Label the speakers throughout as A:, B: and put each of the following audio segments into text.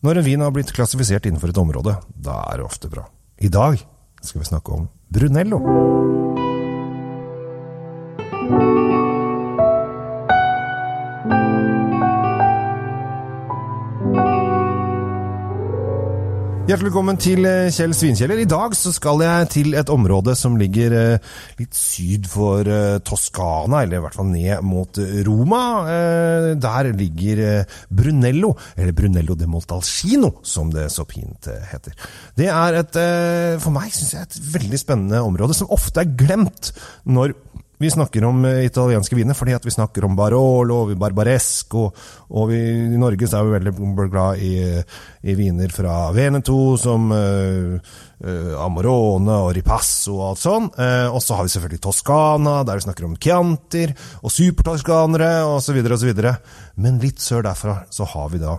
A: Når en vin har blitt klassifisert innenfor et område, da er det ofte bra. I dag skal vi snakke om Brunello. Hjertelig velkommen til eh, Kjell Svinkjeller. I dag så skal jeg til et område som ligger eh, litt syd for eh, Toskana, eller i hvert fall ned mot Roma. Der ligger Brunello, eller Brunello de Montalcino, som det så pint heter. Det er et, for meg synes jeg, et veldig spennende område, som ofte er glemt når vi snakker om eh, italienske viner fordi vi snakker om Barolo og Barbaresco. Og vi, i Norge er vi veldig glad i, i viner fra Veneto, som uh, uh, Amorone og Ripasso og alt sånn. Uh, og så har vi selvfølgelig Toskana, der vi snakker om Chiantir og supertoskanere osv. osv. Men litt sør derfra så har vi da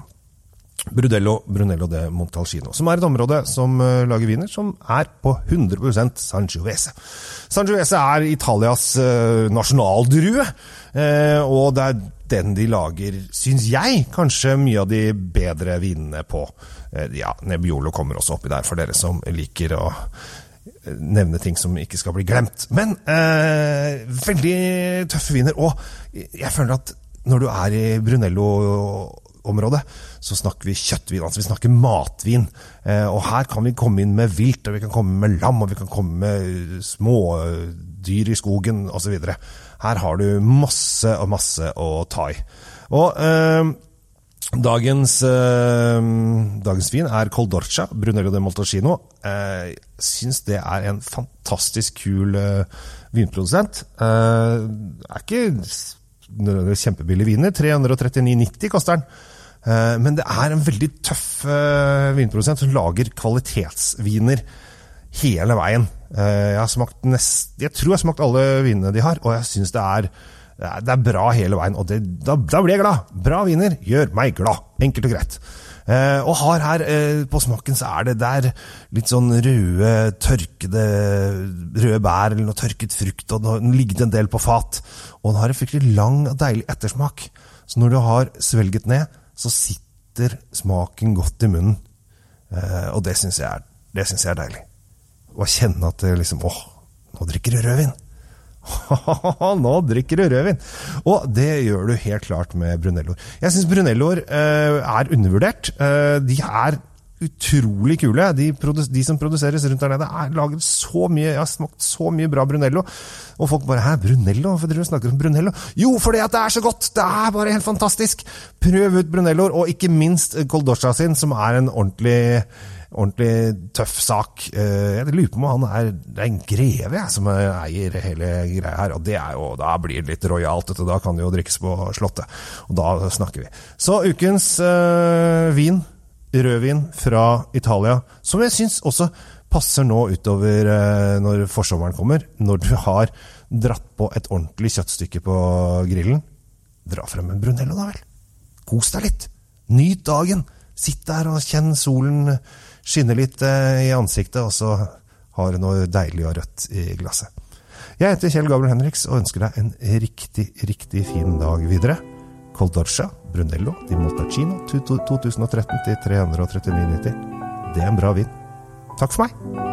A: Brudello Brunello de Montalcino, som er et område som uh, lager viner som er på 100% Sangiovese. Sangiovese er Italias uh, nasjonaldrue, uh, og det er den de lager, syns jeg, kanskje mye av de bedre vinene på. ja, Nebbiolo kommer også oppi der, for dere som liker å nevne ting som ikke skal bli glemt. Men veldig tøffe viner, og jeg føler at når du er i Brunello området, så snakker vi kjøttvin. Altså vi snakker matvin. Eh, og her kan vi komme inn med vilt, og vi kan komme med lam, og vi kan komme med smådyr i skogen osv. Her har du masse og masse å ta i. Og eh, dagens, eh, dagens vin er Coldorcia Brunello de Moltocino. Jeg eh, syns det er en fantastisk kul eh, vinprodusent. Eh, er ikke kjempebillig viner. 339,90 koster den. Eh, men det er en veldig tøff eh, vinprodusent som lager kvalitetsviner hele veien. Eh, jeg har smakt nest, jeg tror jeg har smakt alle vinene de har, og jeg syns det er det er bra hele veien, og det, da, da, blir jeg glad. Bra viner gjør meg glad. Enkelt og greit. Eh, og har her eh, på smaken så er det der litt sånn røde, tørkede røde bær eller noe tørket frukt, og den ligger en del på fat. Og den har en fryktelig lang og deilig ettersmak. Så når du har svelget ned, så sitter smaken godt i munnen. Eh, og det syns jeg, jeg, er deilig. Å kjenne at det liksom Åh, nå drikker du rødvin! nå drikker du rødvin! Og det gjør du helt klart med brunelloer. Jeg syns brunelloer eh, er undervurdert. Eh, de er utrolig kule. De, de, som produseres rundt der nede, er laget så mye Jeg har smakt så mye bra Brunello. Og folk bare 'Hæ, Brunello? Hvorfor driver du snakker om Brunello?' Jo, fordi at det er så godt! Det er bare helt fantastisk! Prøv ut Brunelloer, og ikke minst Coldosha sin, som er en ordentlig ordentlig tøff sak. Eh, jeg lurer på om han er, det er en greve jeg, som eier hele greia her. og det er jo, Da blir det litt rojalt. Da kan det jo drikkes på Slottet. Og da snakker vi. Så ukens øh, vin rødvin fra Italia, som jeg syns også passer nå utover øh, når forsommeren kommer. Når du har dratt på et ordentlig kjøttstykke på grillen. Dra frem en Brunello, da vel. Kos deg litt. Nyt dagen. Sitt der og kjenn solen skinne litt eh, i ansiktet, og så har du noe deilig og rødt i glasset. Jeg heter Kjell Gabriel Henriks og ønsker deg en riktig, riktig fin dag videre. Coldorcia Brunello di Montalcino 2013 til 339,90. Det er en bra vin. Takk for meg.